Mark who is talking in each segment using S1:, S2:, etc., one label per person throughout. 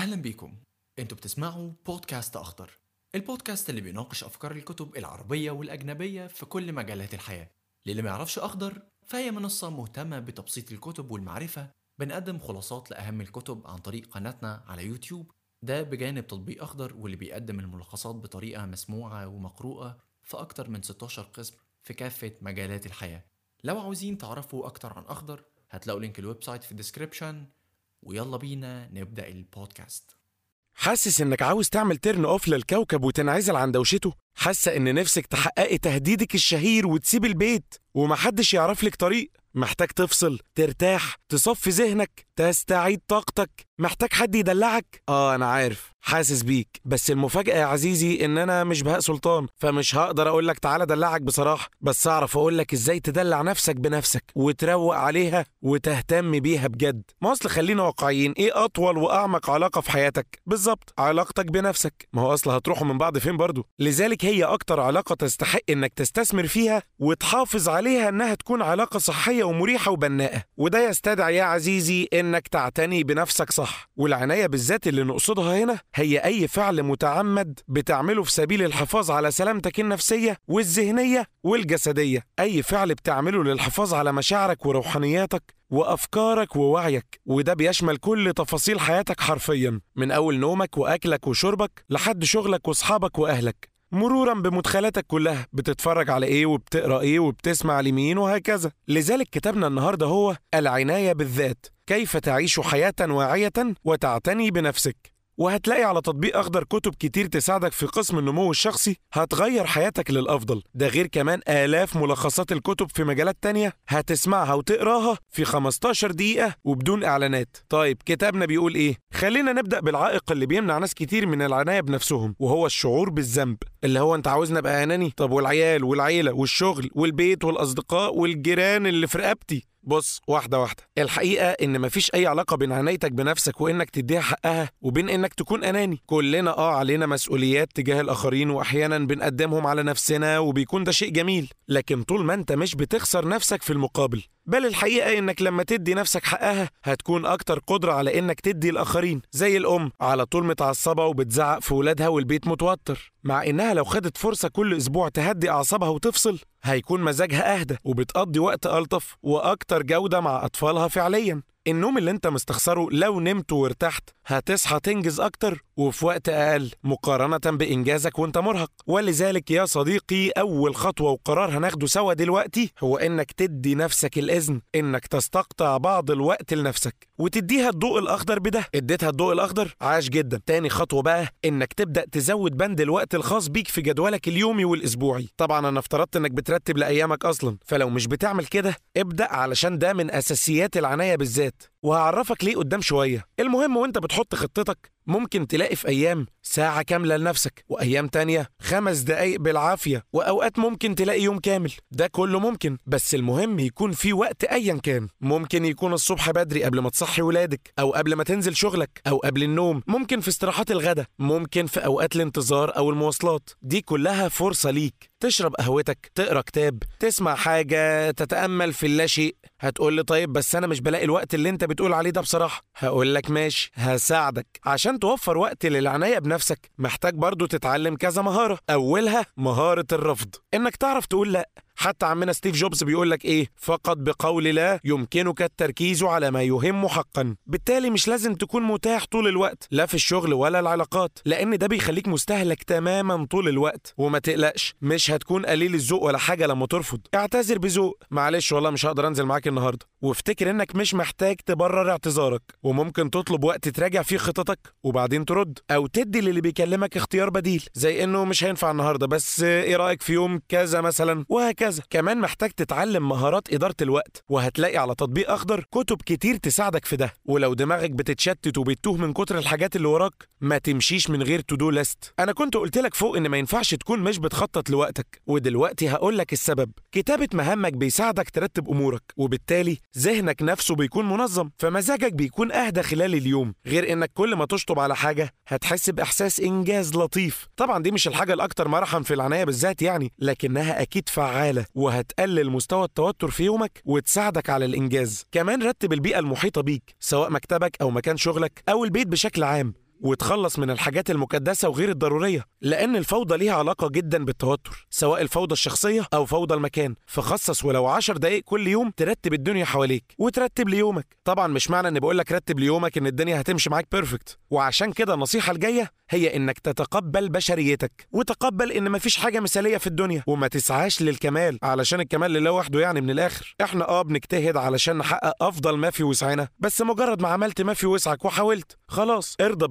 S1: أهلا بيكم. أنتوا بتسمعوا بودكاست أخضر البودكاست اللي بيناقش أفكار الكتب العربية والأجنبية في كل مجالات الحياة. للي ما يعرفش أخضر فهي منصة مهتمة بتبسيط الكتب والمعرفة بنقدم خلاصات لأهم الكتب عن طريق قناتنا على يوتيوب. ده بجانب تطبيق أخضر واللي بيقدم الملخصات بطريقة مسموعة ومقروءة في أكتر من 16 قسم في كافة مجالات الحياة. لو عاوزين تعرفوا أكتر عن أخضر هتلاقوا link ال website في ال description ويلا بينا نبدأ البودكاست.
S2: حاسس إنك عاوز تعمل turn off للكوكب وتنعزل عن دوشته؟ حاسة إن نفسك تحققي تهديدك الشهير وتسيب البيت؟ ومحدش يعرف لك طريق؟ محتاج تفصل ترتاح تصفي ذهنك تستعيد طاقتك. محتاج حد يدلعك؟ آه أنا عارف. حاسس بيك. بس المفاجأة يا عزيزي إن أنا مش بهاء سلطان فمش هقدر أقول لك تعالى دلعك بصراحة. بس أعرف أقول لك إزاي تدلع نفسك بنفسك وتروق عليها وتهتم بيها بجد. ما أصل خلينا واقعيين. إيه أطول وأعمق علاقة في حياتك؟ بالظبط. علاقتك بنفسك. ما هو أصل هتروحوا من بعض فين برضو؟ لذلك هي أكتر علاقة تستحق إنك تستثمر فيها وتحافظ عليها إنها تكون علاقة صحية ومريحة وبناءة. وده يستدعي يا عزيزي إنك تعتني بنفسك صح. والعناية بالذات اللي نقصدها هنا هي أي فعل متعمد بتعمله في سبيل الحفاظ على سلامتك النفسية والذهنية والجسدية. أي فعل بتعمله للحفاظ على مشاعرك وروحانياتك وأفكارك ووعيك. وده بيشمل كل تفاصيل حياتك حرفيا من أول نومك وأكلك وشربك لحد شغلك وأصحابك وأهلك. مرورا بمدخلاتك كلها بتتفرج على إيه وبتقرأ إيه وبتسمع لمين وهكذا. لذلك كتابنا النهارده هو العناية بالذات. كيف تعيش حياة واعية وتعتني بنفسك. وهتلاقي على تطبيق أخضر كتب كتير تساعدك في قسم النمو الشخصي هتغير حياتك للأفضل. ده غير كمان آلاف ملخصات الكتب في مجالات تانية هتسمعها وتقراها في 15 دقيقة وبدون إعلانات. طيب كتابنا بيقول إيه؟ خلينا نبدأ بالعائق اللي بيمنع ناس كتير من العناية بنفسهم وهو الشعور بالذنب. اللي هو أنت عاوزني أبقى أناني؟ طب والعيال والعيلة والشغل والبيت والأصدقاء والجيران اللي في رقبتي؟ بص واحدة واحدة. الحقيقة إن مفيش أي علاقة بين عنايتك بنفسك وإنك تديها حقها وبين إنك تكون أناني. كلنا آه علينا مسؤوليات تجاه الآخرين وأحيانا بنقدمهم على نفسنا وبيكون ده شيء جميل. لكن طول ما أنت مش بتخسر نفسك في المقابل بل الحقيقة إنك لما تدي نفسك حقها هتكون أكتر قدرة على إنك تدي الآخرين زي الأم على طول متعصبة وبتزعق في ولادها والبيت متوتر. مع إنها لو خدت فرصة كل أسبوع تهدي أعصابها وتفصل هيكون مزاجها أهدى وبتقضي وقت ألطف وأكتر جودة مع أطفالها فعليا. النوم اللي أنت مستخسره لو نمت وارتحت هتصحى تنجز أكتر وفي وقت أقل مقارنة بإنجازك وأنت مرهق. ولذلك يا صديقي أول خطوة وقرار هناخده سوا دلوقتي هو إنك تدي نفسك الإذن إنك تستقطع بعض الوقت لنفسك وتديها الضوء الأخضر بده. اديتها الضوء الأخضر؟ عاش جدا. تاني خطوة بقى إنك تبدأ تزود بند الوقت الخاص بيك في جدولك اليومي والأسبوعي. طبعا أنا افترضت إنك بترتب لأيامك أصلا فلو مش بتعمل كده ابدأ علشان ده من أساسيات العناية بالذات. وهعرفك ليه قدام شوية. المهم وانت بتحط خطتك ممكن تلاقي في أيام ساعة كاملة لنفسك وأيام تانية خمس دقايق بالعافية وأوقات ممكن تلاقي يوم كامل. ده كله ممكن بس المهم يكون في وقت أيا كان. ممكن يكون الصبح بدري قبل ما تصحي ولادك أو قبل ما تنزل شغلك أو قبل النوم. ممكن في استراحات الغداء ممكن في أوقات الانتظار أو المواصلات. دي كلها فرصة ليك. تشرب قهوتك تقرأ كتاب تسمع حاجة تتأمل في اللاشيء. هتقول لي طيب بس أنا مش بلاقي الوقت اللي أنت بتقول عليه ده بصراحة. هقول لك ماشي هساعدك. عشان توفر وقت للعناية بنفسك محتاج برضو تتعلم كذا مهارة. أولها مهارة الرفض. إنك تعرف تقول لأ. حتى عمنا ستيف جوبز بيقول لك إيه؟ فقط بقول لا يمكنك التركيز على ما يهم حقا. بالتالي مش لازم تكون متاح طول الوقت لا في الشغل ولا العلاقات لأن ده بيخليك مستهلك تماما طول الوقت. وما تقلقش مش هتكون قليل الذوق ولا حاجة لما ترفض. اعتذر بذوق. معلش والله مش هقدر أنزل معاك النهارده. وافتكر إنك مش محتاج تبرر اعتذارك. وممكن تطلب وقت تراجع فيه خططك وبعدين ترد أو تدي للي بيكلمك اختيار بديل. زي إنه مش هينفع النهارده بس إيه رأيك في يوم كذا مثلا؟ وهكذا. كمان محتاج تتعلم مهارات إدارة الوقت وهتلاقي على تطبيق أخضر كتب كتير تساعدك في ده. ولو دماغك بتتشتت وبتتوه من كتر الحاجات اللي وراك ما تمشيش من غير to do list أنا كنت قلت لك فوق إن ما ينفعش تكون مش بتخطط لوقتك ودلوقتي هقول لك السبب. كتابة مهامك بيساعدك ترتب أمورك وبالتالي ذهنك نفسه بيكون منظم فمزاجك بيكون أهدى خلال اليوم. غير إنك كل ما تشطب على حاجة هتحس بإحساس إنجاز لطيف. طبعا دي مش الحاجة الاكثر مرحا في العناية بالذات يعني لكنها أكيد فعاله وهتقلل مستوى التوتر في يومك وتساعدك على الإنجاز. كمان رتب البيئة المحيطة بيك سواء مكتبك أو مكان شغلك أو البيت بشكل عام. وتخلص من الحاجات المكدسة وغير الضرورية لأن الفوضى ليها علاقة جدا بالتوتر سواء الفوضى الشخصية أو فوضى المكان. فخصص ولو عشر دقايق كل يوم ترتب الدنيا حواليك وترتب ليومك. طبعا مش معنى اني بقول لك رتب ليومك إن الدنيا هتمشي معاك perfect وعشان كده النصيحة الجاية هي إنك تتقبل بشريتك وتقبل إن مفيش حاجة مثالية في الدنيا. وما تسعاش للكمال علشان الكمال لله وحده يعني من الآخر. إحنا آه بنجتهد علشان نحقق أفضل ما في وسعنا بس مجرد ما عملت ما في وسعك وحاولت خلاص ارضى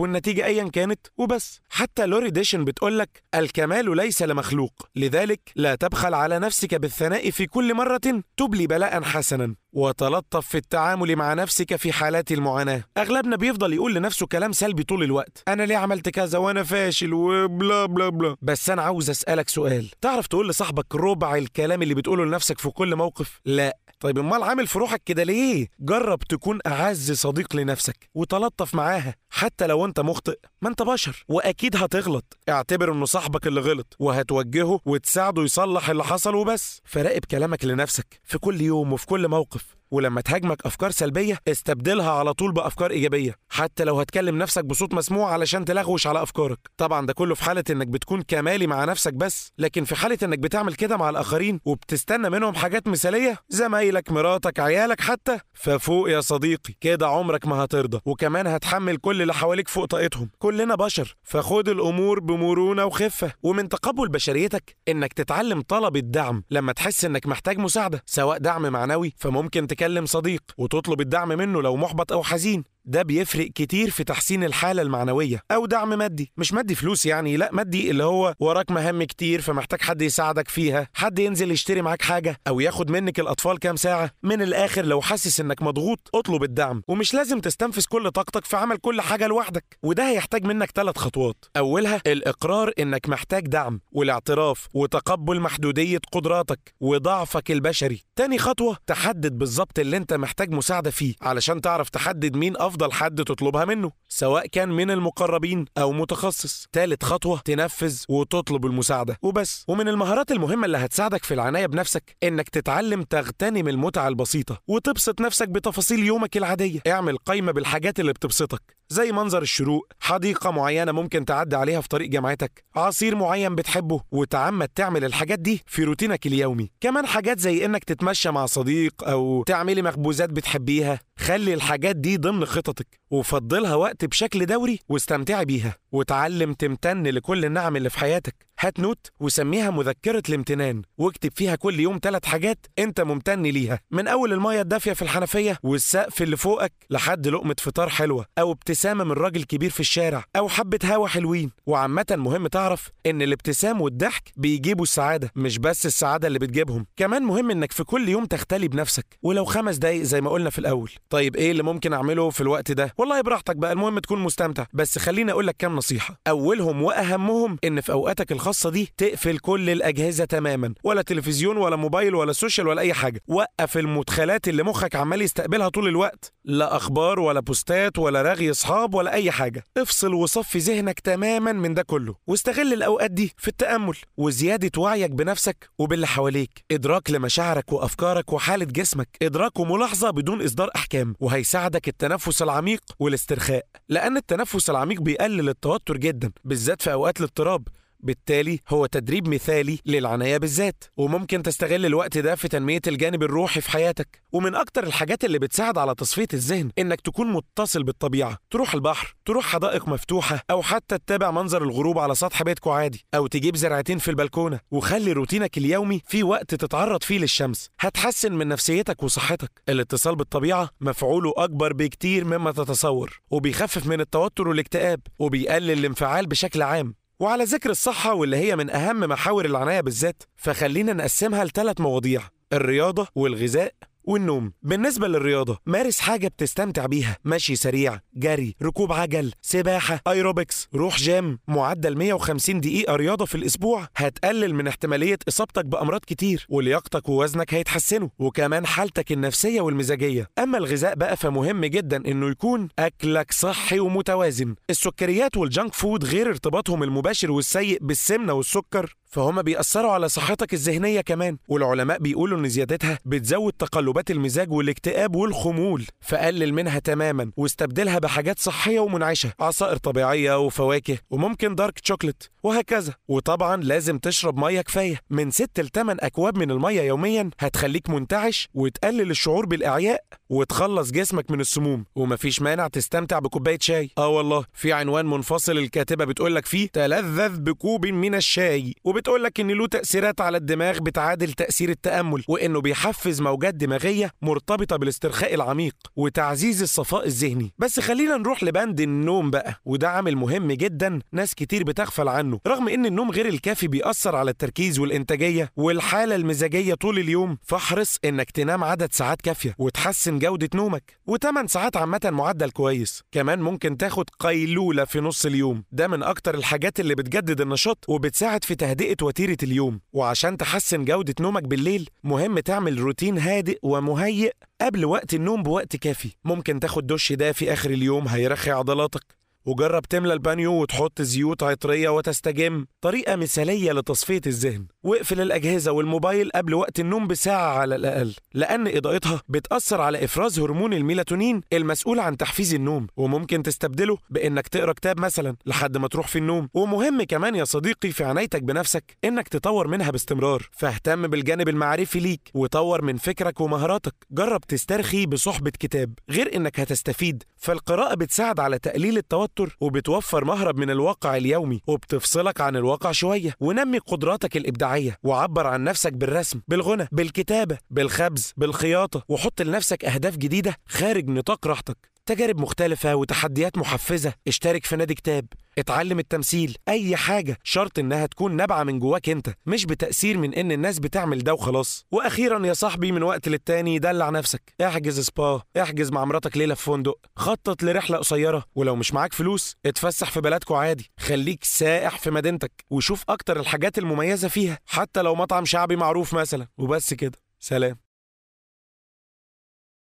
S2: والنتيجة ايا كانت وبس. حتى لوري ديشن بتقولك الكمال ليس لمخلوق لذلك لا تبخل على نفسك بالثناء في كل مرة تبلي بلاء حسنا. وتلطف في التعامل مع نفسك في حالات المعاناة. أغلبنا بيفضل يقول لنفسه كلام سلبي طول الوقت. أنا ليه عملت كذا وأنا فاشل؟ و blah blah blah. بس أنا عاوز أسألك سؤال. تعرف تقول لصاحبك ربع الكلام اللي بتقوله لنفسك في كل موقف؟ لا. طيب أمال عامل في روحك كده ليه؟ جرب تكون أعز صديق لنفسك وتلطف معاها حتى لو أنت مخطئ. ما أنت بشر. وأكيد هتغلط. اعتبر إنه صاحبك اللي غلط. وهتوجهه وتساعده يصلح اللي حصل وبس. فراقب كلامك لنفسك في كل يوم وفي كل موقف. الموقف ولما تهاجمك أفكار سلبية استبدلها على طول بأفكار إيجابية. حتى لو هتكلم نفسك بصوت مسموع علشان تلغوش على أفكارك. طبعا ده كله في حالة إنك بتكون كمالي مع نفسك بس. لكن في حالة إنك بتعمل كده مع الآخرين وبتستنى منهم حاجات مثالية زمايلك مراتك عيالك حتى. ففوق يا صديقي كده عمرك ما هترضى. وكمان هتحمل كل اللي حواليك فوق طاقتهم. كلنا بشر. فخد الأمور بمرونة وخفة. ومن تقبل بشريتك إنك تتعلم طلب الدعم. لما تحس إنك محتاج مساعدة سواء دعم معنوي فممكن تكلم صديق وتطلب الدعم منه لو محبط أو حزين. ده بيفرق كتير في تحسين الحالة المعنوية أو دعم مادي. مش مادي فلوس يعني لا مادي اللي هو وراك مهام كتير فمحتاج حد يساعدك فيها حد ينزل يشتري معاك حاجة أو ياخد منك الأطفال كام ساعة. من الآخر لو حاسس إنك مضغوط اطلب الدعم. ومش لازم تستنفذ كل طاقتك في عمل كل حاجة لوحدك. وده هيحتاج منك ثلاث خطوات. أولها الإقرار إنك محتاج دعم والاعتراف وتقبل محدودية قدراتك وضعفك البشري. تاني خطوة تحدد بالظبط اللي أنت محتاج مساعدة فيه علشان تعرف تحدد مين أفضل حد تطلبها منه سواء كان من المقربين أو متخصص. تالت خطوة تنفذ وتطلب المساعدة. وبس. ومن المهارات المهمة اللي هتساعدك في العناية بنفسك إنك تتعلم تغتنم المتعة البسيطة وتبسط نفسك بتفاصيل يومك العادية. اعمل قائمة بالحاجات اللي بتبسطك زي منظر الشروق حديقة معينة ممكن تعدي عليها في طريق جامعتك عصير معين بتحبه وتعمد تعمل الحاجات دي في روتينك اليومي. كمان حاجات زي إنك تتمشى مع صديق أو تعملي مخبوزات بتحبيها. خلي الحاجات دي ضمن خططك وفضيلها وقت بشكل دوري واستمتعي بيها وتعلم تمتن لكل النعم اللي في حياتك. هات note وسميها مذكرة الامتنان واكتب فيها كل يوم ثلاث حاجات انت ممتن ليها. من أول المية الدافية في الحنفية والسقف اللي فوقك لحد لقمة فطار حلوة أو ابتسامة من راجل كبير في الشارع أو حبة هوا حلوين. وعامة مهم تعرف إن الابتسام والضحك بيجيبوا السعادة مش بس السعادة اللي بتجيبهم. كمان مهم إنك في كل يوم تختلي بنفسك. ولو خمس دقايق زي ما قلنا في الأول. طيب إيه اللي ممكن أعمله في الوقت ده؟ والله براحتك بقى المهم تكون مستمتع. بس خليني أقول لك كام نصيحة. أولهم وأهمهم إن في الخاصة دي تقفل كل الأجهزة تماما ولا تلفزيون ولا موبايل ولا social ولا أي حاجة. وقف المدخلات اللي مخك عمال يستقبلها طول الوقت. لا أخبار ولا بوستات ولا رغي أصحاب ولا أي حاجة. افصل وصفي ذهنك تماما من ده كله. واستغل الأوقات دي في التأمل وزيادة وعيك بنفسك وباللي حواليك. إدراك لمشاعرك وأفكارك وحالة جسمك. إدراك وملاحظة بدون إصدار أحكام. وهيساعدك التنفس العميق والاسترخاء لأن التنفس العميق بيقلل التوتر جدا بالذات في أوقات الاضطراب. بالتالي هو تدريب مثالي للعناية بالذات وممكن تستغل الوقت ده في تنمية الجانب الروحي في حياتك. ومن أكتر الحاجات اللي بتساعد على تصفية الذهن إنك تكون متصل بالطبيعة تروح البحر تروح حدائق مفتوحة أو حتى تتابع منظر الغروب على سطح بيتكو عادي أو تجيب زرعتين في البلكونة. وخلي روتينك اليومي في وقت تتعرض فيه للشمس. هتحسن من نفسيتك وصحتك. الاتصال بالطبيعة مفعوله أكبر بكتير مما تتصور وبيخفف من التوتر والاكتئاب وبيقلل الانفعال بشكل عام. وعلى ذكر الصحة واللي هي من أهم محاور العناية بالذات فخلينا نقسمها لثلاث مواضيع الرياضة والغذاء والنوم. بالنسبة للرياضة مارس حاجة بتستمتع بيها. مشي سريع جري ركوب عجل سباحة ايروبكس روح جيم معدل 150 دقيقة رياضة في الأسبوع هتقلل من احتمالية إصابتك بأمراض كتير ولياقتك ووزنك هيتحسنوا وكمان حالتك النفسية والمزاجية. أما الغذاء بقى فمهم جدا إنه يكون أكلك صحي ومتوازن. السكريات وال junk food غير ارتباطهم المباشر والسيء بالسمنة والسكر فهم بيأثروا على صحتك الذهنية كمان. والعلماء بيقولوا إن زيادتها بتزود تقلبات نوبات المزاج والاكتئاب والخمول فقلل منها تماما واستبدلها بحاجات صحية ومنعشة عصائر طبيعية وفواكه وممكن دارك شوكليت وهكذا. وطبعا لازم تشرب مية كفاية. من 6 ل 8 أكواب من المية يوميا هتخليك منتعش وتقلل الشعور بالإعياء وتخلص جسمك من السموم. ومفيش مانع تستمتع بكوباية شاي. آه والله في عنوان منفصل الكاتبة بتقولك فيه تلذذ بكوب من الشاي. وبتقولك إن له تأثيرات على الدماغ بتعادل تأثير التأمل وإنه بيحفز موجات دماغية مرتبطة بالاسترخاء العميق وتعزيز الصفاء الذهني. بس خلينا نروح لبند النوم بقى وده عامل مهم جدا ناس كتير بتغفل عنه. رغم إن النوم غير الكافي بيأثر على التركيز والإنتاجية والحالة المزاجية طول اليوم فاحرص إنك تنام عدد ساعات كافية وتحسن جودة نومك. و8 ساعات عامة معدل كويس. كمان ممكن تاخد قيلولة في نص اليوم. ده من أكتر الحاجات اللي بتجدد النشاط وبتساعد في تهدئة وتيرة اليوم. وعشان تحسن جودة نومك بالليل مهم تعمل روتين هادئ ومهيئ قبل وقت النوم بوقت كافي. ممكن تاخد دش دافي آخر اليوم هيرخي عضلاتك. وجرب تملى البانيو وتحط زيوت عطرية وتستجم. طريقة مثالية لتصفية الذهن. واقفل الأجهزة والموبايل قبل وقت النوم بساعة على الأقل لأن إضاءتها بتأثر على إفراز هرمون الميلاتونين المسؤول عن تحفيز النوم وممكن تستبدله بإنك تقرأ كتاب مثلا لحد ما تروح في النوم. ومهم كمان يا صديقي في عنايتك بنفسك إنك تطور منها باستمرار. فاهتم بالجانب المعرفي ليك وطور من فكرك ومهاراتك. جرب تسترخي بصحبة كتاب غير إنك هتستفيد. فالقراءة بتساعد على تقليل التوتر وبتوفر مهرب من الواقع اليومي وبتفصلك عن الواقع شوية وتنمي قدراتك الإبداعية وعبر عن نفسك بالرسم بالغنى بالكتابة بالخبز بالخياطة وحط لنفسك أهداف جديدة خارج نطاق راحتك. تجارب مختلفة وتحديات محفزة اشترك في نادي كتاب. اتعلم التمثيل أي حاجة شرط إنها تكون نابعة من جواك أنت مش بتأثير من إن الناس بتعمل ده وخلاص. وأخيرا يا صاحبي من وقت للتاني دلع نفسك. احجز سبا احجز مع مراتك ليلة في فندق. خطط لرحلة قصيرة ولو مش معاك فلوس اتفسح في بلدكو عادي. خليك سائح في مدينتك وشوف أكتر الحاجات المميزة فيها حتى لو مطعم شعبي معروف مثلا. وبس كده. سلام.